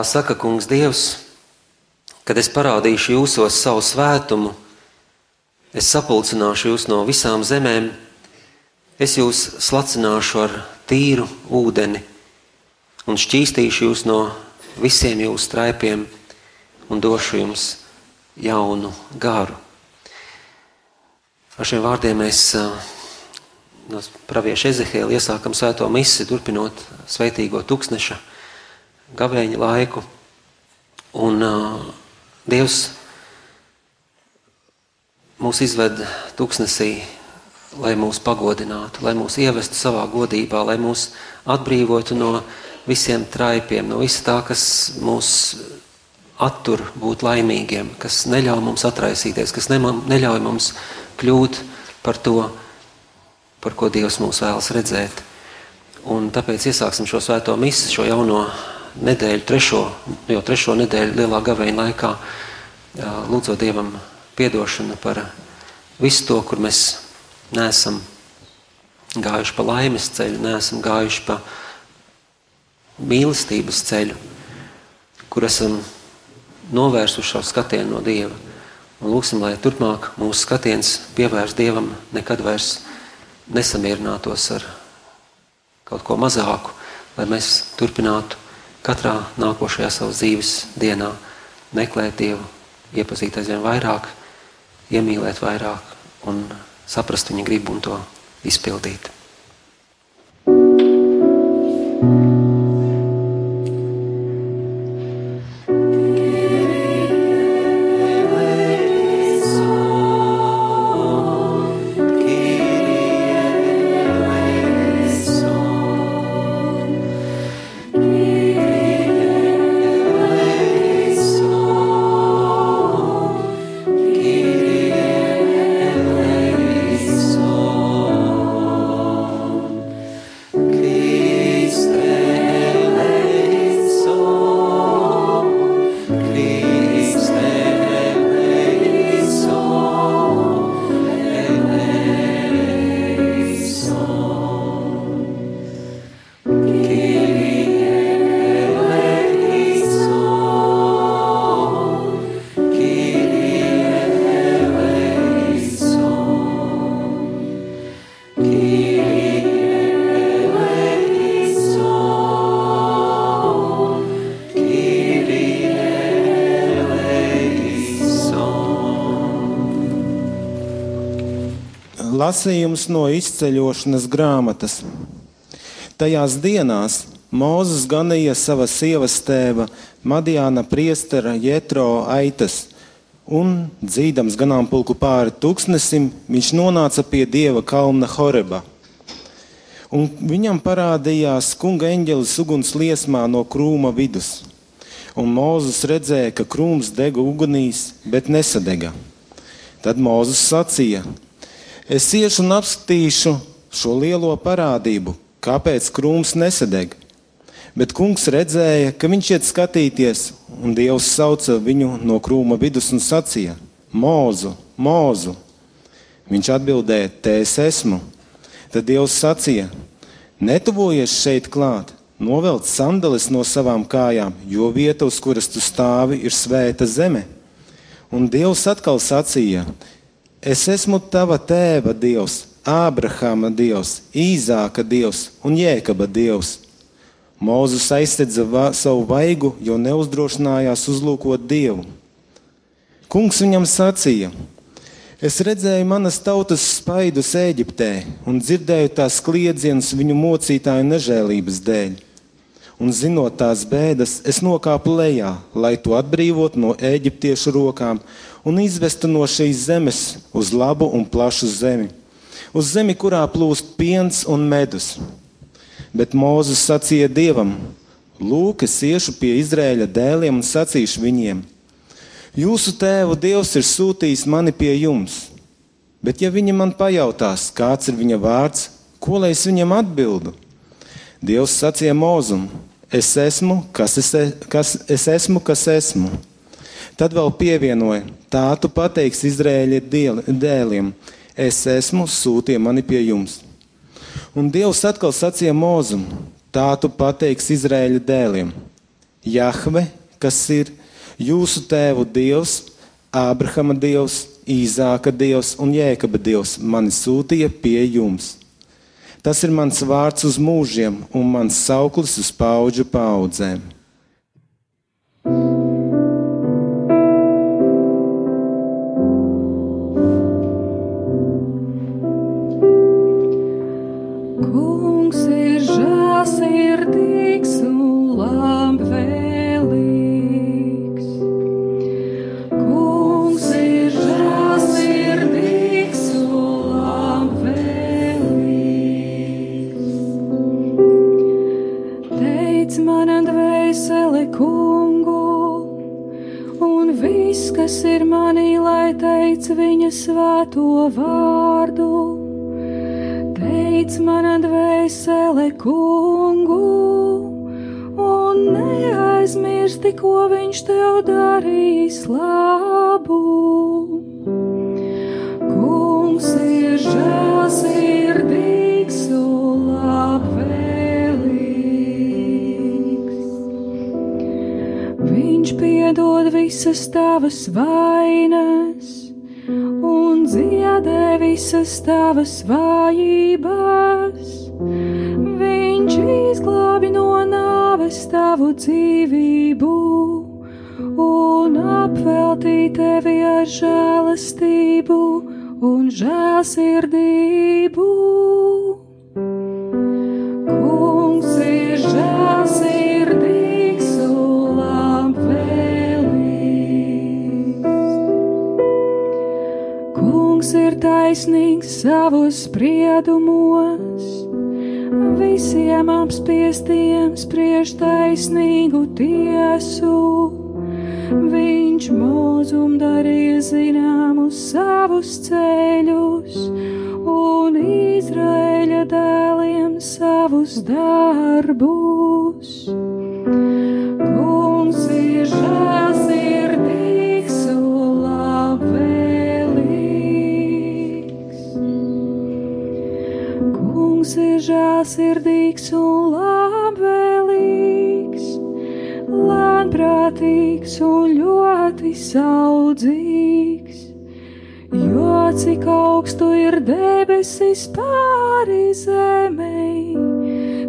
Tā saka Kungs Dievs, kad es parādīšu jūsos savu svētumu, es sapulcināšu jūs no visām zemēm, es jūs slacināšu ar tīru ūdeni un šķīstīšu jūs no visiem jūsu traipiem un došu jums jaunu garu. Ar šiem vārdiem mēs no pravieša Ezehēla iesākam svēto misi, turpinot sveitīgo tūkstneša gavēņa laiku. Un uh, Dievs mūs izved tuksnesī, lai mūs pagodinātu, lai mūs ievestu savā godībā, lai mūs atbrīvotu no visiem traipiem, no visa tā, kas mūs attur būt laimīgiem, kas neļauj mums atraisīties, kas neļauj mums kļūt par to, par ko Dievs mūs vēlas redzēt. Un tāpēc iesāksim šo svēto misiju, šo jauno nedēļu, trešo, jau trešo nedēļu lielā gaveņa laikā, lūdzot Dievam piedošanu par visu to, kur mēs neesam gājuši pa laimes ceļu, neesam gājuši pa mīlestības ceļu, kur esam novērsuši savu skatienu no Dieva. Un lūksim, lai turpmāk mūsu skatiens pievērst Dievam nekad vairs nesamierinātos ar kaut ko mazāku, lai mēs turpinātu katrā nākošajā savas dzīves dienā meklēt Dievu, iepazīt aizvien vairāk, iemīlēt vairāk un saprast viņa gribu un to izpildīt. Lasījums no izceļošanas grāmatas. Tajās dienās Mozus ganīja sava sievas tēva Madijāna priestera Jetro aitas, un dzīdams ganāmpulku pāri tūkstnesim, viņš nonāca pie dieva kalna Horeba. Un viņam parādījās kunga eņģelis uguns liesmā no krūma vidus. Un Mozus redzēja, ka krūms dega ugunīs, bet nesadega. Tad Mozus sacīja: Es iešu un apskatīšu šo lielo parādību, kāpēc krūms nesadeg. Bet kungs redzēja, ka viņš iet skatīties, un Dievs sauca viņu no krūma vidus un sacīja: Mūzu, mūzu! Viņš atbildēja: Te es esmu. Tad Dievs sacīja: Netuvojies šeit klāt, novelc sandalis no savām kājām, jo vieta, uz kuras tu stāvi, ir svēta zeme. Un Dievs atkal sacīja: Es esmu tava tēva Dievs, Ābrahama Dievs, Īzāka Dievs un Jēkaba Dievs. Mūzus aizstedza va savu vaigu, jo neuzdrošinājās uzlūkot Dievu. Kungs viņam sacīja: Es redzēju manas tautas spaidus Eģiptē un dzirdēju tās kliedzienus viņu mocītāju nežēlības dēļ. Un zinot tās bēdas, es nokāpu lejā, lai to atbrīvotu no eģiptiešu rokām un izvestu no šīs zemes uz labu un plašu zemi, uz zemi, kurā plūst piens un medus. Bet Mozus sacīja Dievam: Lūk, es iešu pie Izraēļa dēliem un sacīšu viņiem: Jūsu tēvu Dievs ir sūtījis mani pie jums. Bet, ja viņi man pajautās, kāds ir viņa vārds, ko lai es viņam atbildu? Dievs sacīja Mozum: Es esmu, kas es, e, kas es esmu, kas esmu. Tad vēl pievienoja, tā tu pateiksi Izraēļa dēliem, es esmu sūtīja mani pie jums. Un Dievs atkal sacīja Mozum, tā tu pateiksi Izraēļa dēliem, Jahve, kas ir jūsu tēvu Dievs, Ābrahama Dievs, Īzāka Dievs un Jēkaba Dievs, mani sūtīja pie jums. Tas ir mans vārds uz mūžiem un mans sauklis uz paudžu paudzēm. Visas tavas vājības. Viņš izglābi no nāves tavu dzīvību un apveltī tevi ar žēlastību un žēlsirdību. Taisnīgs savos spriedumos, visiem apspiestiem spriež taisnīgu tiesu. Viņš mūzum darīja zināmus savus ceļus un Izraēļa dēliem savus darbus. Kungs žēlsirdīgs un labvēlīgs, lēnprātīgs un ļoti saudzīgs. Jo cik augstu ir debesis pāri zemei,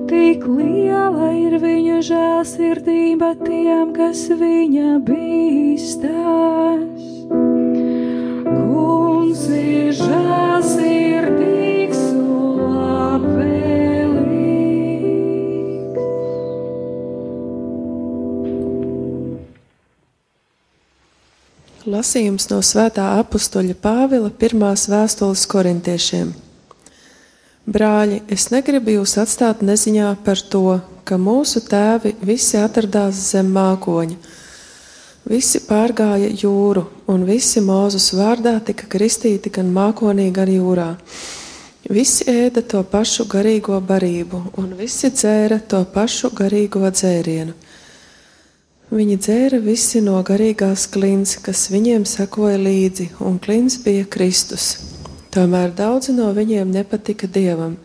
tik liela ir viņa žēlsirdība tiem, kas viņa bīstās. Kungs ir žēlsirdīgs Lasījums no Svētā apakstoļa Pāvila pirmās vēstules korintiešiem. Brāļi, es negribu jūs atstāt neziņā par to, ka mūsu tēvi visi atradās zem mākoņa. Visi pārgāja jūru, un visi mūzus vārdā tika kristīti gan mākonī, gan jūrā. Visi ēda to pašu garīgo barību, un visi dzēra to pašu garīgo dzērienu. Viņi dzēra visi no garīgās klints, kas viņiem sekoja līdzi, un klints bija Kristus. Tomēr daudzi no viņiem nepatika Dievam,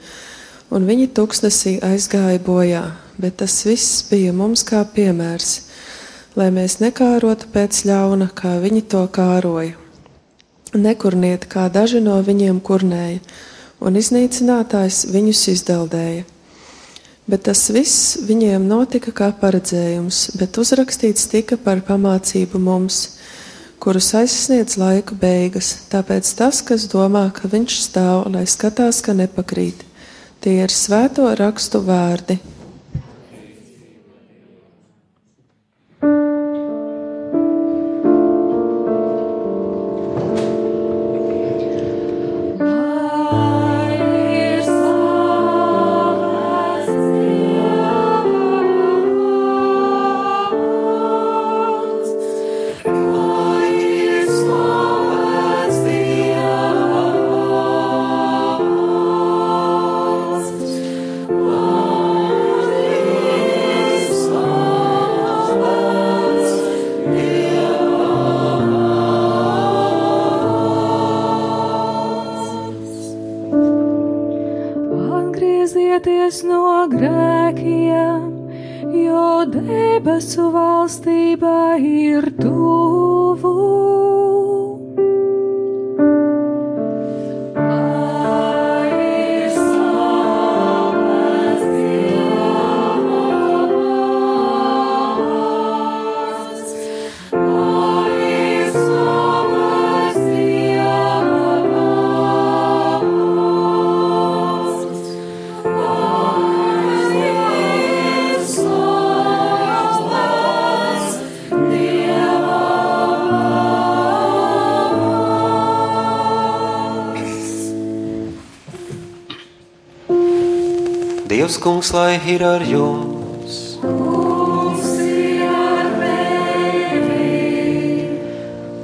un viņi tuksnesī aizgāja bojā, bet tas viss bija mums kā piemērs, lai mēs nekārotu pēc ļauna, kā viņi to kāroja. Nekurniet, kā daži no viņiem kurnēja, un iznīcinātājs viņus izdeldēja. Bet tas viss viņiem notika kā paredzējums, bet uzrakstīts tika par pamācību mums, kurus aizsniedz laika beigas. Tāpēc tas, kas domā, ka viņš stāv, lai skatās, ka nepakrīt, tie ir svēto rakstu vārdi. Dievs, kungs, lai ir ar jums!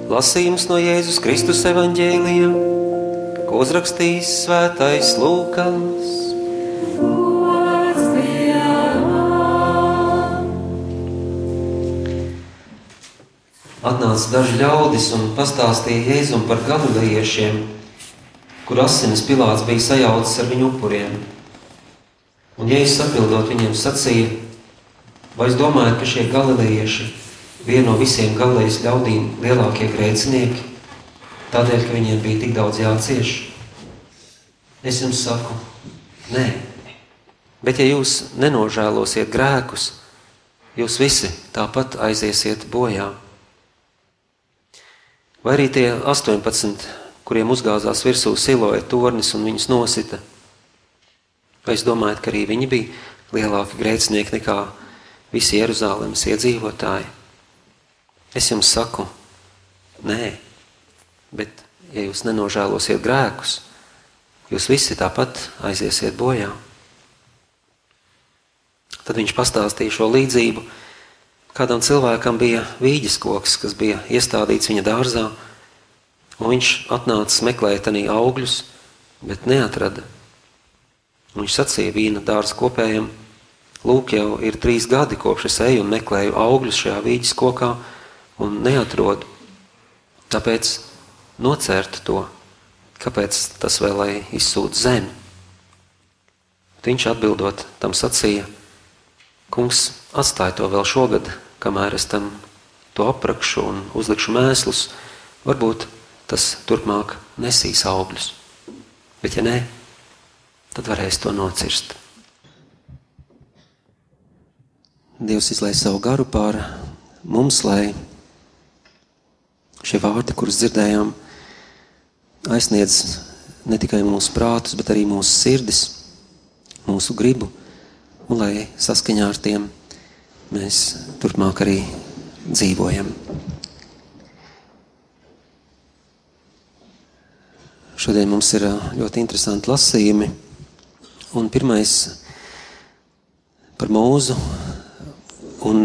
Lasījums no Jēzus Kristus evaņģēlija, ko uzrakstījis svētais Lūkas. Atnāca daži ļaudis un pastāstīja Jēzum par galilejiešiem, kur asinis Pilārs bija sajaucis ar viņu upuriem. Un Jēzus atbildot viņiem sacīja, vai es domāju, ka šie galilejieši viena no visiem galējas ļaudīm lielākie grēcinieki, tādēļ, ka viņiem bija tik daudz jācieš? Es jums saku, nē. Bet ja jūs nenožēlosiet grēkus, jūs visi tāpat aiziesiet bojā. Vai arī tie 18, kuriem uzgāzās virsū siloja tornis un viņus nosita? Vai es domāju, ka arī viņi bija lielāki grēcinieki nekā visi Jeruzalemes iedzīvotāji? Es jums saku, nē, bet ja jūs nenožēlosiet grēkus, jūs visi tāpat aiziesiet bojā. Tad viņš pastāstīja šo līdzību. Kādam cilvēkam bija vīģis koks, kas bija iestādīts viņa dārzā, un viņš atnāca meklēt arī augļus, bet neatrada. Un viņš sacīja vīna dārza kopējiem, lūk, jau ir trīs gadi, kopš es eju un meklēju augļus šajā vīģis kokā, un neatrodu. Tāpēc nocērt to, kāpēc tas vēl lai izsūta zemi. Viņš atbildot tam sacīja, kungs atstāja to vēl šogad, kamēr es tam to aprakšu un uzlikšu mēslus, varbūt tas turpmāk nesīs augļus. Bet ja nē, tad varēs to nocirst. Dievs izlaiž savu garu pār mums, lai šie vārdi, kurus dzirdējām, aizsniedz ne tikai mūsu prātus, bet arī mūsu sirdis, mūsu gribu, un lai saskaņā ar tiem mēs turpmāk arī dzīvojam. Šodien mums ir ļoti interesanti lasījumi, un pirmais par mūzu, un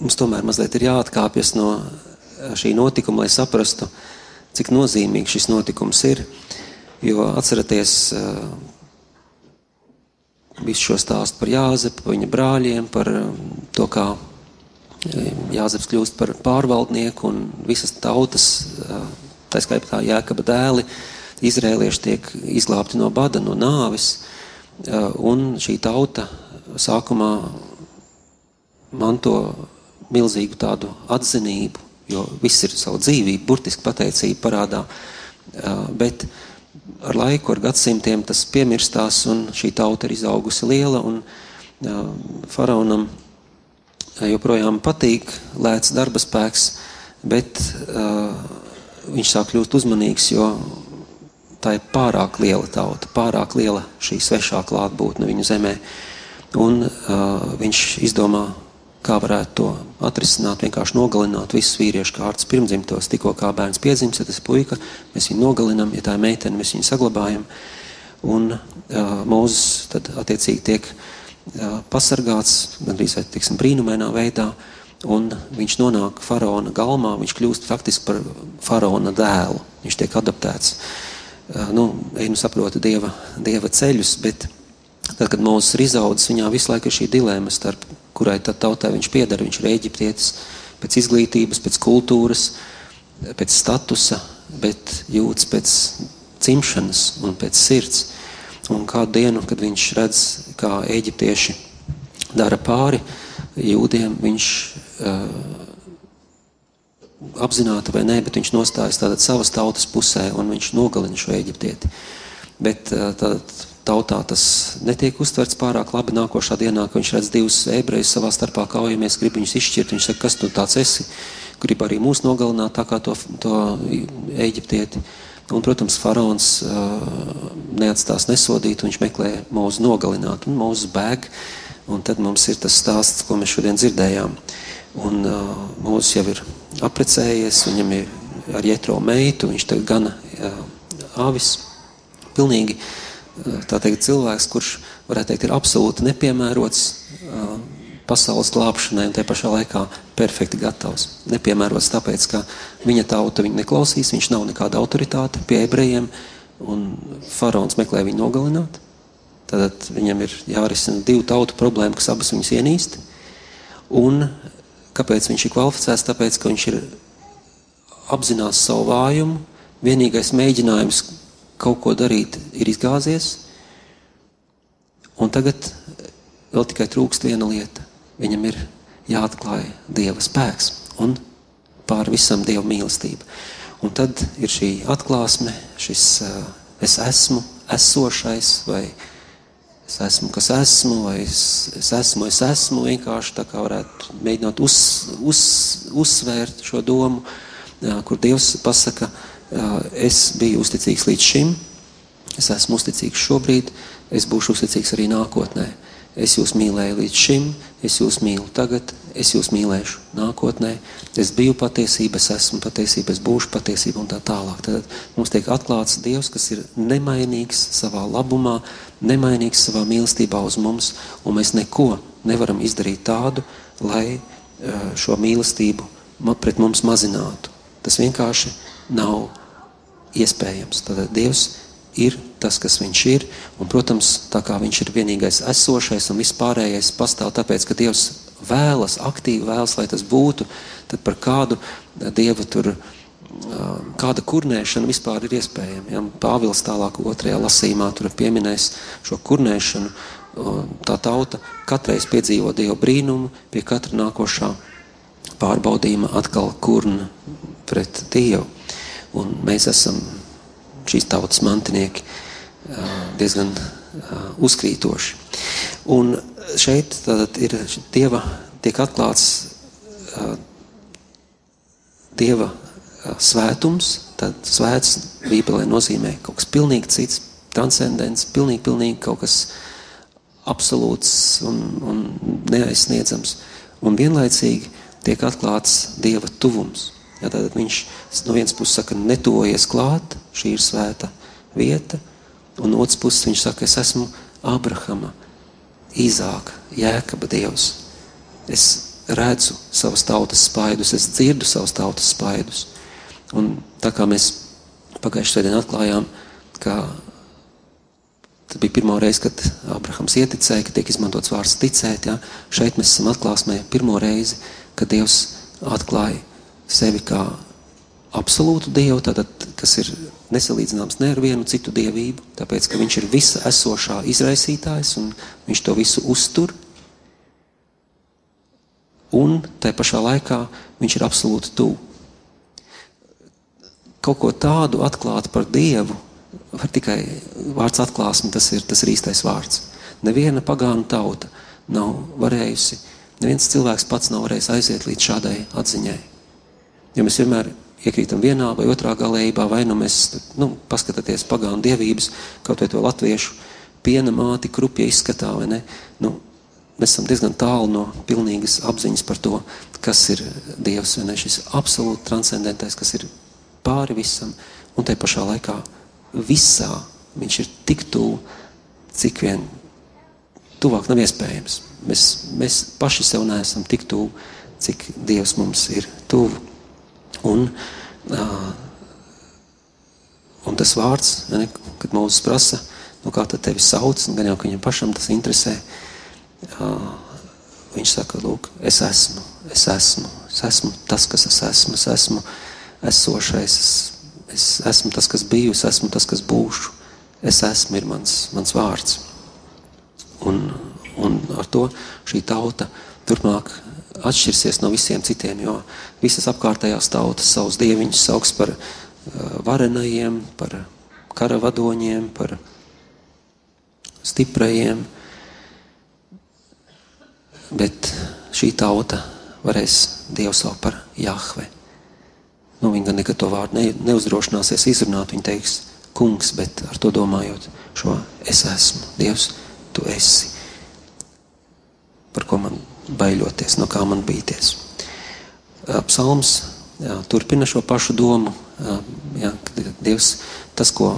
mums tomēr mazliet ir jāatkāpjas no šī notikuma, lai saprastu, cik nozīmīgs šis notikums ir. Jo atceraties visu šo stāstu par Jāzepu, par viņa brāļiem, par to, kā Jāzeps kļūst par pārvaldnieku un visas tautas, tā skaitā Jēkaba dēli, izrēlieši tiek izglābti no bada, no nāvis, un šī tauta sākumā manto milzīgu tādu atzinību jo viss ir savu dzīvību, burtiski pateicība parādā. Bet ar laiku, ar gadsimtiem tas piemirstās, un šī tauta ir izaugusi liela, un faraonam joprojām patīk lēts darba spēks, bet viņš sāk kļūt uzmanīgs, jo tā ir pārāk liela tauta, pārāk liela šī svešā klātbūtne viņu zemē. Un uh, viņš izdomā kā varētu to atrisināt, vienkārši nogalināt visus vīriešu kārtas pirmdzimtos. Tikko kā bērns piedzims, ja tas puika, mēs viņu nogalinam, ja tā ir meitene, mēs viņu saglabājam. Un uh, Mūzes tad attiecīgi tiek uh, pasargāts, gandrīz vai tiksim brīnumainā veidā, un viņš nonāk faraona galmā, viņš kļūst faktiski par faraona dēlu. Viņš tiek adaptēts. Uh, nu, ej, nu saprota dieva, dieva ceļus, bet tad, kad Mūzes ir izaudzis, viņā visu laiku ir šī dilēma starp kurai tad tautai viņš pieder. Viņš ir eģiptietis pēc izglītības, pēc kultūras, pēc statusa, bet jūtas pēc cimšanas un pēc sirds. Un kādu dienu, kad viņš redz, kā eģiptieši dara pāri jūdiem, viņš uh, apzināti vai nē, bet viņš nostājas tātad savas tautas pusē un viņš nogalina šo eģiptieti. Bet tātad tautā tas netiek uztverts pārāk labi. Nākošā dienā, kad viņš redz divus ebrejus savā starpā kaujamies, grib viņus izšķirt, viņš saka, kas tu tāds esi, grib arī mūs nogalināt, tā kā to, to eģiptieti. Un, protams, faraons uh, neatstās nesodīt, viņš meklē mūzu nogalināt, un mūzu bēg, un tad mums ir tas stāsts, ko mēs šodien dzirdējām. Un uh, mūzis jau ir aprecējies, viņam ir ar jetro meitu, viņš tagad gana avis, pilnīgi uh, teikt, cilvēks, kurš varētu teikt, ir absolūti nepiemērots pasaules glābšanai un te pašā laikā perfekti gatavs. Nepiemērots tāpēc, ka viņa tauta viņu neklausīs, viņš nav nekāda autoritāte pie ebrejiem, un faraons meklē viņu nogalināt. Tad viņam ir jārisina divu tautu problēma, kas abas viņus ienīst. Un kāpēc viņš ir kvalificēts? Tāpēc, ka viņš ir apzinās savu vājumu, vienīgais mēģinājums kaut ko darīt ir izgāzies, un tagad vēl tikai trūkst viena lieta. Viņam ir jāatklāj Dieva spēks un pār visam Dieva mīlestība. Un tad ir šī atklāsme, šis uh, es esmu esošais vai es esmu, kas esmu, vai es, es esmu, es esmu, vienkārši tā kā varētu mēģināt uz, uz, uzsvērt šo domu, kur Dievs pasaka, es biju uzticīgs līdz šim, es esmu uzticīgs šobrīd, es būšu uzticīgs arī nākotnē. Es jūs mīlēju līdz šim, es jūs mīlu tagad, es jūs mīlēšu nākotnē. Es biju patiesība, es esmu patiesība, es būšu patiesība un tā tālāk. Tad mums tiek atklāts Dievs, kas ir nemainīgs savā labumā, nemainīgs savā mīlestībā uz mums, un mēs neko nevaram izdarīt tādu, lai eh, šo mīlestību pret mums mazinātu. Tas vienkārši nav iespējams. Tad Dievs ir tas, kas viņš ir. Un, protams, tā kā viņš ir vienīgais esošais un vispārējais pastāv tāpēc, ka Dievs vēlas, aktīvi vēlas, lai tas būtu, tad par kādu Dieva tur, kāda kurnēšana vispār ir iespējama. Ja? Pāvils tālāk otrajā lasījumā tur pieminēs šo kurnēšanu. Tā tauta katreiz piedzīvo Dieva brīnumu, pie katra nākošā pārbaudījuma atkal kurna pret Dievu. Un mēs esam šīs tautas mantinieki diezgan uzkrītoši. Un šeit ir dieva, tiek atklāts dieva svētums, tad svēts Bībelē nozīmē kaut kas pilnīgi cits, transcendents, pilnīgi, pilnīgi kaut kas absolūts un, un neaizsniedzams. Un vienlaicīgi tiek atklāts Dieva tuvums. Ja, tad viņš no vienas puses saka, netuvojies klāt, šī ir svēta vieta, un no otras puses viņš saka, es esmu Abrahama, Īzāka, Jēkaba Dievs. Es redzu savas tautas spaidus, es dzirdu savas tautas spaidus. Un tā kā mēs pagājušajā svētdienā atklājām, ka tas bija pirmā reize, kad Abrahams ieticēja, ka tiek izmantots vārds ticēt, ja? šeit mēs esam atklāsmē pirmo reizi, kad Dievs atklāja sevi kā absolūtu dievu, tātad, kas ir nesalīdzināms ne ar vienu citu dievību, tāpēc, ka viņš ir visa esošā izraisītājs un viņš to visu uztur. Un tai pašā laikā viņš ir absolūti tuvu. Kaut ko tādu atklāt par Dievu, var tikai vārds atklāsme, tas ir tas ir īstais vārds. Neviena pagānu tauta nav varējusi, neviens cilvēks pats nav varējis aiziet līdz šādai atziņai. Ja mēs vienmēr iekrītam vienā vai otrā galējībā, vai nu mēs, nu, paskatieties pagānu dievības, kaut vai to latviešu piena māti, krupja izskatā, vai ne? Nu, mēs esam diezgan tālu no pilnīgas apziņas par to, kas ir Dievs, vai ne? Šis absolūti transcendentais, kas ir pāri visam, un te pašā laikā visā viņš ir tik tuvu, cik vien tuvāk nav iespējams. Mēs, mēs paši sev neesam tik tuvu, cik Dievs mums ir tuvu. Un, un tas vārds, ne, kad Mūzes prasa, nu kā tad tevi sauc, un gan jau, ka viņam pašam tas interesē, viņš saka, lūk, es esmu, es esmu, es esmu tas, kas es esmu, es esmu esošais, es, es esmu tas, kas biju, es esmu tas, kas būšu, es esmu ir mans, mans vārds. Un, un ar to šī tauta turpmāk atšķirsies no visiem citiem, jo visas apkārtējās tautas savus dieviņus sauks par uh, varenajiem, par karavadoņiem, par stiprajiem. Bet šī tauta varēs Dievu saukt par Jahve. Nu, viņa gan nekad to vārdu ne, neuzdrošināsies izrunāt. Viņa teiks, kungs, bet ar to domājot šo es esmu. Dievs, tu esi. Par ko man baiļoties, no kā man bīties. Psalms jā, turpina šo pašu domu. Jā, Dievs, tas, ko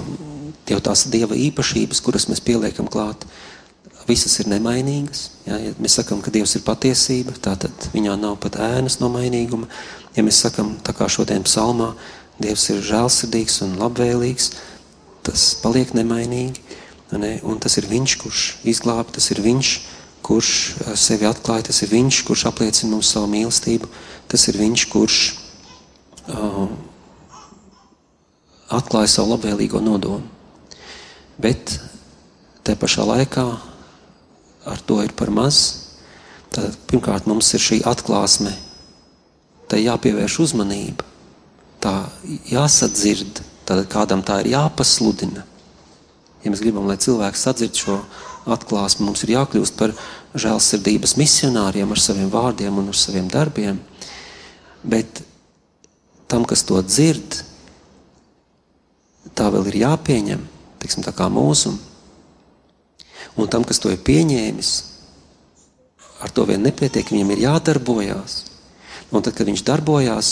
jau tās Dieva īpašības, kuras mēs pieliekam klāt, visas ir nemainīgas. Ja, ja mēs sakām, ka Dievs ir patiesība, tad viņā nav pat ēnas no mainīguma. Ja mēs sakām, tā kā šodien psalmā, Dievs ir žēlsirdīgs un labvēlīgs, tas paliek nemainīgi. Ne? Un tas ir Viņš, kurš izglāb, tas ir Viņš, kurš eh, sevi atklāja, tas ir Viņš, kurš apliecina mums savu mīlestību, tas ir Viņš, kurš uh, atklāja savu labvēlīgo nodomu. Bet te pašā laikā ar to ir par maz. Tad pirmkārt mums ir šī atklāsme, tai jāpievērš uzmanība, tā jāsadzird, tad kādam tā ir jāpasludina. Ja mēs gribam, lai cilvēks sadzird šo atklāsmi, mums ir jākļūst par žēlsirdības misionāriem ar saviem vārdiem un ar saviem darbiem. Bet tam, kas to dzird, tā vēl ir jāpieņem, tiksim, tā kā mūsu. Un tam, kas to ir pieņēmis, ar to vien nepietiek, viņam ir jādarbojas. Un tad, kad viņš darbojās,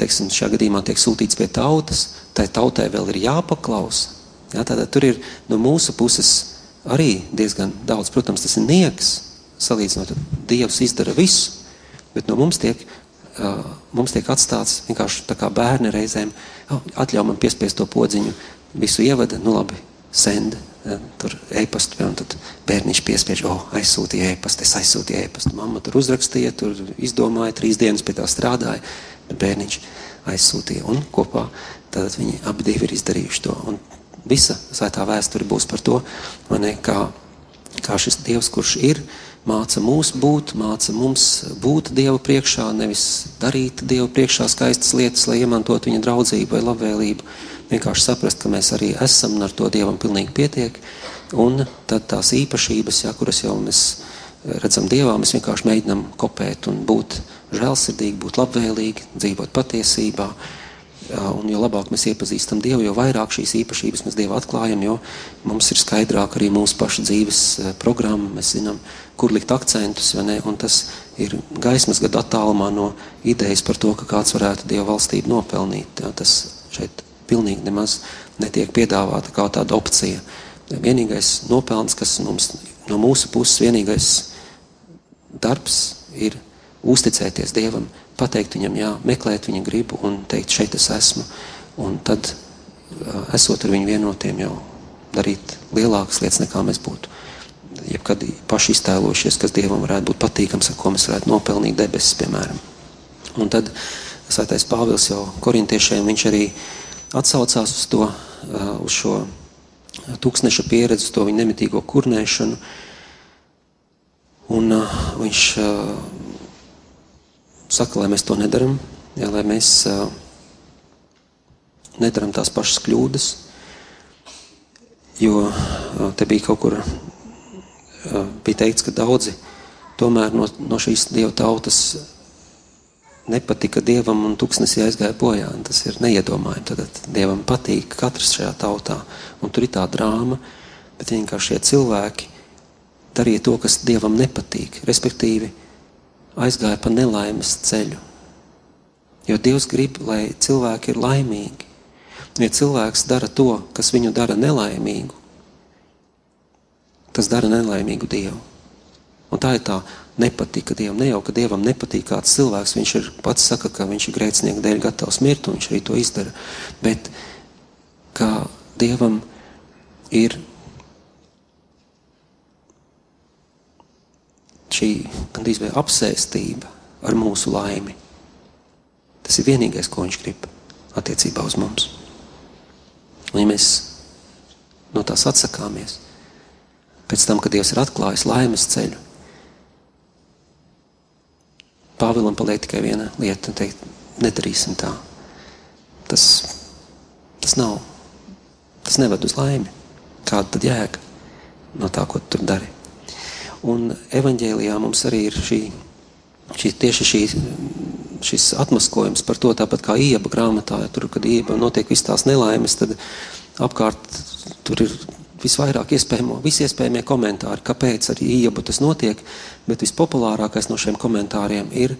teiksim, šajā gadījumā tiek sūtīts pie tautas, tai tautai vēl ir jāpaklausa. Ja, tātad tur ir no mūsu puses arī diezgan daudz, protams, tas ir nieks, salīdzinot, Dievs izdara visu, bet no mums tiek, uh, mums tiek atstāts vienkārši tā kā bērni reizēm, oh, atļauj man piespiest to podziņu, visu ievada, nu labi, send, ja, tur e-pastu, un tad bērniņš piespiež, oh, aizsūtīja e-pastu, es aizsūtīju e-pastu, mamma tur uzrakstīja, tur izdomāja, trīs dienas pie tā strādāja, bet bērniņš aizsūtīja, un kopā tad viņi abi divi ir izdarījuši to, un visa svētā vēsture būs par to, ne, kā, kā šis Dievs, kurš ir, māca mūs būt, māca mums būt Dieva priekšā, nevis darīt Dieva priekšā skaistas lietas, lai iemantotu viņa draudzību vai labvēlību. Vienkārši saprast, ka mēs arī esam un ar to Dievam pilnīgi pietiek. Un tad tās īpašības, ja, kuras jau mēs redzam Dievā, mēs vienkārši mēģinam kopēt un būt žēlsirdīgi, būt labvēlīgi, dzīvot patiesībā Un jo labāk mēs iepazīstam Dievu, jo vairāk šīs īpašības mēs Dievu atklājam, jo mums ir skaidrāk arī mūsu paša dzīves programma. Mēs zinām, kur likt akcentus, un tas ir gaismas gadu attālumā no idejas par to, ka kāds varētu Dieva valstību nopelnīt. Jā, tas šeit pilnīgi nemaz netiek piedāvāta kā tāda opcija. Vienīgais nopelns, kas mums no mūsu puses, vienīgais darbs ir uzticēties Dievam, pateikt viņam, jā, meklēt viņa gribu un teikt, šeit es esmu. Un tad, esot ar viņu vienotiem, jau darīt lielākas lietas, nekā mēs būtu. Jebkad paši iztēlojušies, kas Dievam varētu būt patīkams, ar ko mēs varētu nopelnīt debesis, piemēram. Un tad Svētais Pāvils jau korintiešiem, viņš arī atsaucās uz to, uz šo tūkstneša pieredzi, to viņa nemitīgo kurnēšanu. Un uh, viņš uh, saka, lai mēs to nedaram, ja, lai mēs uh, nedaram tās pašas kļūdas, jo uh, te bija kaut kur, uh, bija teikts, ka daudzi tomēr no, no šīs dieva tautas nepatika dievam un tuksnesī aizgāja bojā. Tas ir neiedomājami. Tad dievam patīk katrs šajā tautā. Un tur ir tā drāma, bet vienkārši šie cilvēki darīja to, kas dievam nepatīk. Respektīvi, aizgāja pa nelaimes ceļu. Jo Dievs grib, lai cilvēki ir laimīgi. Ja cilvēks dara to, kas viņu dara nelaimīgu, tas dara nelaimīgu Dievu. Un tā ir tā nepatika Dievam. Ne jau, ka Dievam nepatīk kāds cilvēks, viņš ir pats saka, ka viņš ir grēcinieku dēļ gatavs mirt, un viņš arī to izdara. Bet kā Dievam ir šī gandrīz vai apsēstība ar mūsu laimi. Tas ir vienīgais, ko viņš grib attiecībā uz mums. Un ja mēs no tās atsakāmies, pēc tam, kad Dievs ir atklājis laimes ceļu, Pāvilam paliek tikai viena lieta, un teikt, nedarīsim tā. Tas, tas nav, tas neved uz laimi. Kāda tad jēga no tā, ko tu tur dari? Un evaņģēlijā mums arī ir šī, šī, tieši šī, šis atmaskojums par to, tāpat kā ieba grāmatā, tur, kad ieba notiek viss tās nelaimes, tad apkārt tur ir visvairāk iespējamo, visi iespējamie komentāri, kāpēc arī iebu tas notiek, bet vispopulārākais no šiem komentāriem ir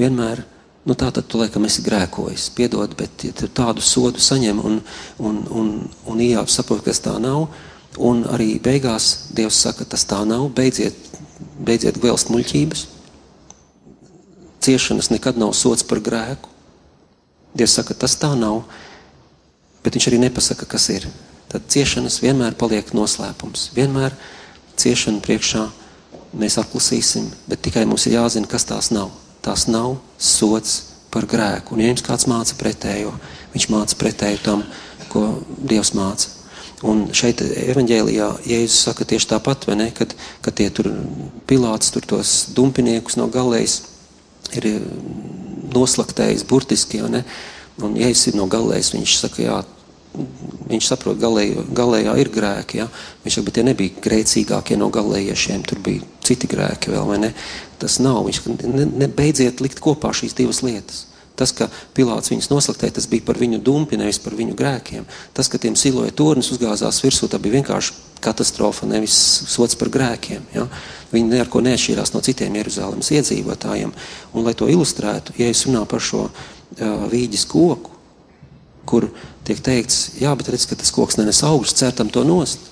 vienmēr, nu tā tad tu laikam esi grēkojis, piedod, bet ja tādu sodu saņem un, un, un, un iejāp saprot, kas tā nav, Un arī beigās Dievs saka, tas tā nav. Beidziet, beidziet vēlst muļķības. Ciešanas nekad nav sots par grēku. Dievs saka, tas tā nav, bet viņš arī nepasaka, kas ir. Tad ciešanas vienmēr paliek noslēpums. Vienmēr ciešanu priekšā mēs atklāsim, bet tikai mums ir jāzina, kas tās nav. Tās nav sots par grēku. Un, ja jums kāds māca pretējo, viņš māca pretēju tam, ko Dievs māca. Un šeit evanģēlijā Jēzus saka tieši tāpat, ne, kad, kad tie tur pilāts tur tos dumpiniekus no galējas ir eh, noslaktējis burtiski, ja ne, un Jēzus ir no galējas, viņš saka, jā, viņš saprot, galējo, galējā ir grēki, ja, viņš saka, bet tie nebija grēcīgākie no galējiešiem, tur bija citi grēki vēl, vai ne, tas nav, viņš ne, ne beidziet likt kopā šīs divas lietas. Tas, ka Pilārs viņus noslaktēja, tas bija par viņu dumpi, nevis par viņu grēkiem. Tas, ka tiem siloja tornis uzgāzās virsū, tā bija vienkārši katastrofa, nevis sots par grēkiem. Ja? Viņi neko neatšķīrās no citiem Jeruzalemes iedzīvotājiem. Un, lai to ilustrētu, ja es runāju par šo uh, vīģis koku, kur tiek teikts, jā, bet redz, ka tas koks nenes augstu, cērtam to nost.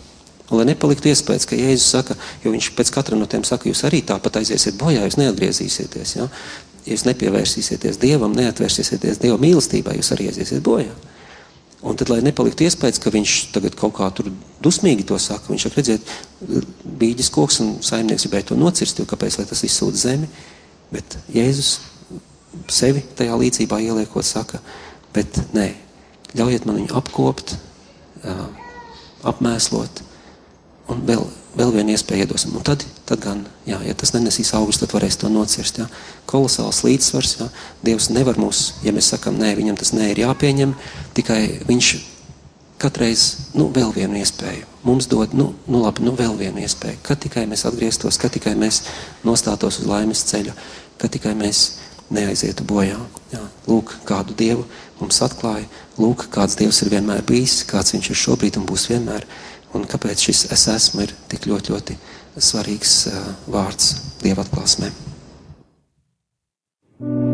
Un, lai nepaliktu iespējas, ka Jēzus saka, jo viņš pēc katra no tiem saka, jūs arī tāpat aiziesiet bojā, jūs neatgriezīsieties. Ja? Ja jūs nepievērsīsieties Dievam, neatvērsīsieties Dieva mīlestībai, jūs arī aiziesiet bojā. Un tad, lai nepaliktu iespējas, ka viņš tagad kaut kā tur dusmīgi to saka, viņš saka, redziet, bīģis koks un saimnieks gribēja to nocirst, jo kāpēc, lai tas izsūta zemi, bet Jēzus sevi tajā līdzībā ieliekot saka, bet nē, ļaujiet man viņu apkopt, apmēslot un vēl vēl vienu iespēju iedosim. Un tad, tad gan, jā, ja tas nenesīs augstu, tad varēs to nocirst. Jā. Kolosāls līdzsvars. Jā. Dievs nevar mūs, ja mēs sakam, nē, viņam tas nē ir jāpieņem, tikai viņš katreiz nu, vēl vienu iespēju. Mums dod, nu, nu labi, nu vēl vienu iespēju. Kad tikai mēs atgrieztos, kad tikai mēs nostātos uz laimes ceļa, kad tikai mēs neaizietu bojā. Jā. Lūk, kādu Dievu mums atklāja, lūk, kāds Dievs ir vienmēr bijis, kāds viņš ir šobrīd un būs vienmēr un kāpēc šis es esmu ir tik ļoti, ļoti svarīgs uh, vārds Dieva atklāsmē. Kāpēc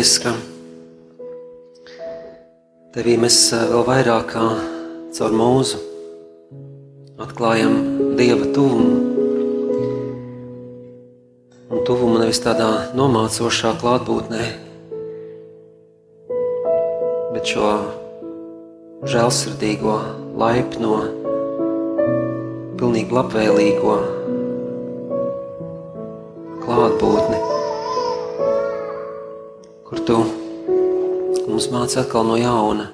paldies, ka Tevī mēs eh, vēl vairāk kā caur mūzu atklājam Dieva tuvumu. Un tuvumu nevis tādā nomācošā klātbūtnē, bet šo žēlsirdīgo, laipno, pilnīgi labvēlīgo klātbūtni, tu mums māca atkal no jauna,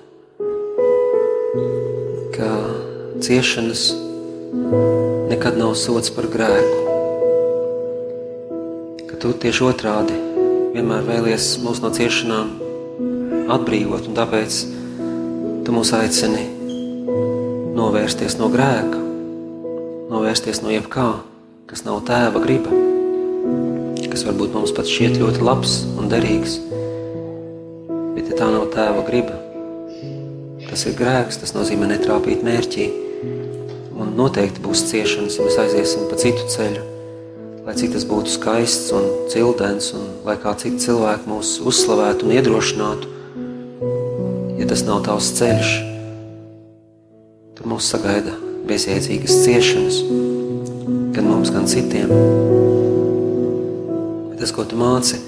ka ciešanas nekad nav sots par grēku. Ka tu tieši otrādi vienmēr vēlies mūs no ciešanām atbrīvot, un tāpēc tu mūs aicini novērsties no grēka, novērsties no jebkā, kas nav tēva griba, kas varbūt mums pat šķiet ļoti labs un derīgs, ja tā nav tēva griba, tas ir grēks, tas nozīmē netrāpīt mērķī, un noteikti būs ciešanas, ja mēs aiziesim pa citu ceļu, lai cik tas būtu skaists un cildens, un lai kā citi cilvēki mūs uzslavētu un iedrošinātu, ja tas nav tavs ceļš, tad mūs sagaida bezjēdzīgas ciešanas, gan mums, gan citiem. Bet tas, ko tu māci,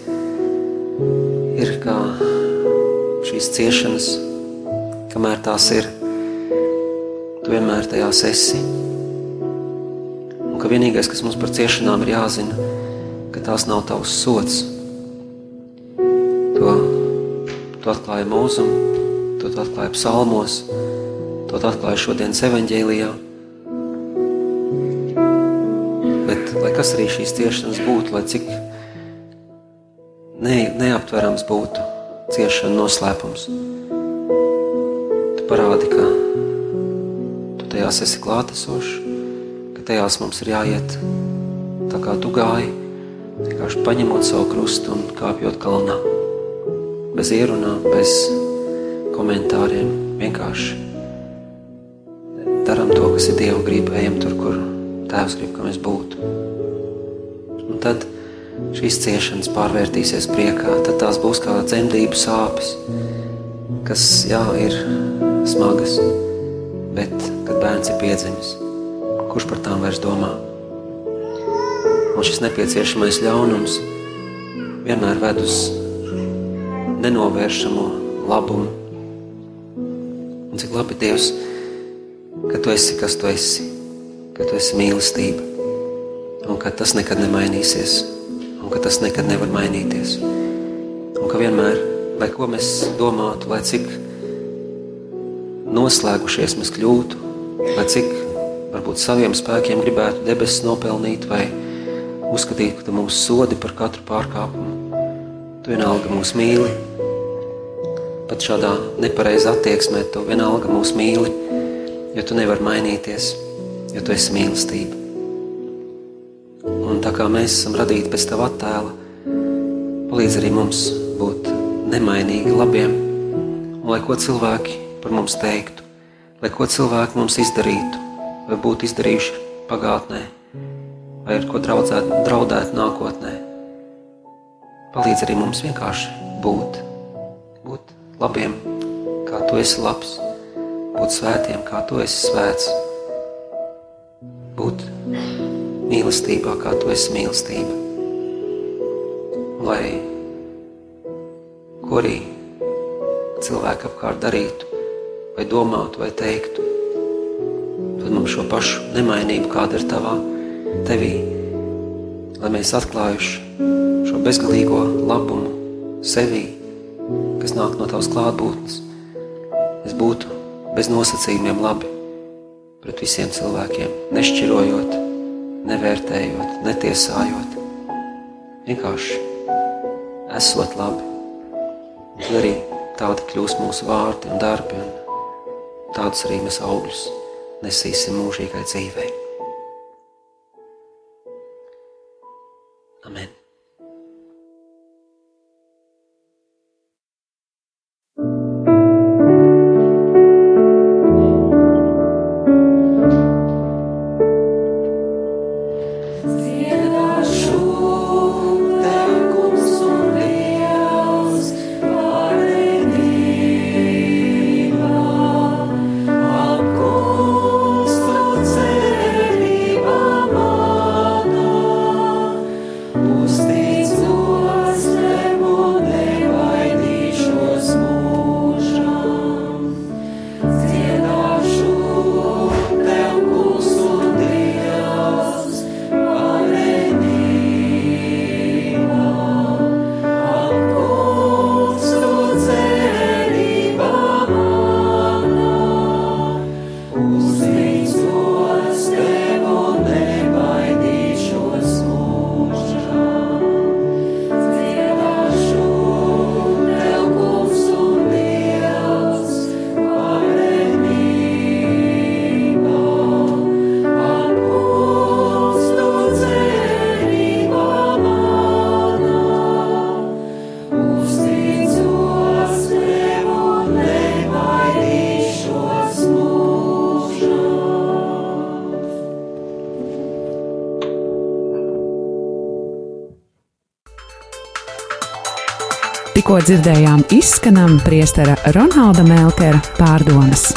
ir kā šīs ciešanas, kamēr tās ir, tu vienmēr tajās esi. Un ka vienīgais, kas mums par ciešanām ir jāzina, ka tās nav tavs sots. To, to atklāja mūzum, to atklāja psalmos, to atklāja šodienas evaņģēlijā. Bet, lai kas arī šīs ciešanas būtu, lai cik ne, neaptverams būtu ciešana noslēpums, tu parādi, ka tu tajās esi klātesošs, ka tajās mums ir jāiet tā kā tu gāji, vienkārši paņemot savu krustu un kāpjot kalnā. Bez ierunām, bez komentāriem, vienkārši daram to, kas ir Dieva griba, ejam tur, kur Tēvs grib, ka mēs būtu. Un tad šīs ciešanas pārvērtīsies priekā, tad tās būs kā dzemdību sāpes, kas, jā, ir smagas, bet, kad bērns ir piedzimis, kurš par tām vairs domā? Un šis nepieciešamais ļaunums vienmēr ved uz nenovēršamo labumu. Un cik labi Dievs, ka Tu esi, kas Tu esi, ka Tu esi mīlestība, un ka tas nekad nemainīsies, un ka tas nekad nevar mainīties. Un ka vienmēr, lai ko mēs domātu, lai cik noslēgušies mēs kļūtu, lai cik varbūt saviem spēkiem gribētu debesis nopelnīt vai uzskatīt, ka Tu mūs sodi par katru pārkāpumu. Tu vienalga mūs mīli, pat šādā nepareizā attieksmē Tu vienalga mūs mīli, jo Tu nevar mainīties, jo Tu esi mīlestība. Un tā kā mēs esam radīti pēc Tava attēla, palīdz arī mums būt nemainīgi labiem, un lai ko cilvēki par mums teiktu, lai ko cilvēki mums izdarītu, vai būtu izdarījuši pagātnē, vai ar ko draudzēt, draudēt nākotnē. Palīdz arī mums vienkārši būt, būt labiem, kā Tu esi labs, būt svētiem, kā Tu esi svēts, būt mīlestībā, kā Tu esi mīlestība. Lai ko arī cilvēki apkārt darītu, vai domātu, vai teiktu, tad mums šo pašu nemainību, kāda ir tavā, tevī, lai mēs atklājuši šo bezgalīgo labumu sevī, kas nāk no tavas klātbūtnes, es būtu bez nosacījumiem labi pret visiem cilvēkiem, nešķirojot, nevērtējot, netiesājot, vienkārši esot labi. Un arī tādi kļūs mūsu vārdi un darbi, un tādus arī mēs augļus nesīsim mūžīgai dzīvei. Amen. Tikko dzirdējām izskanam priestera Ronalda Melkera pārdomas.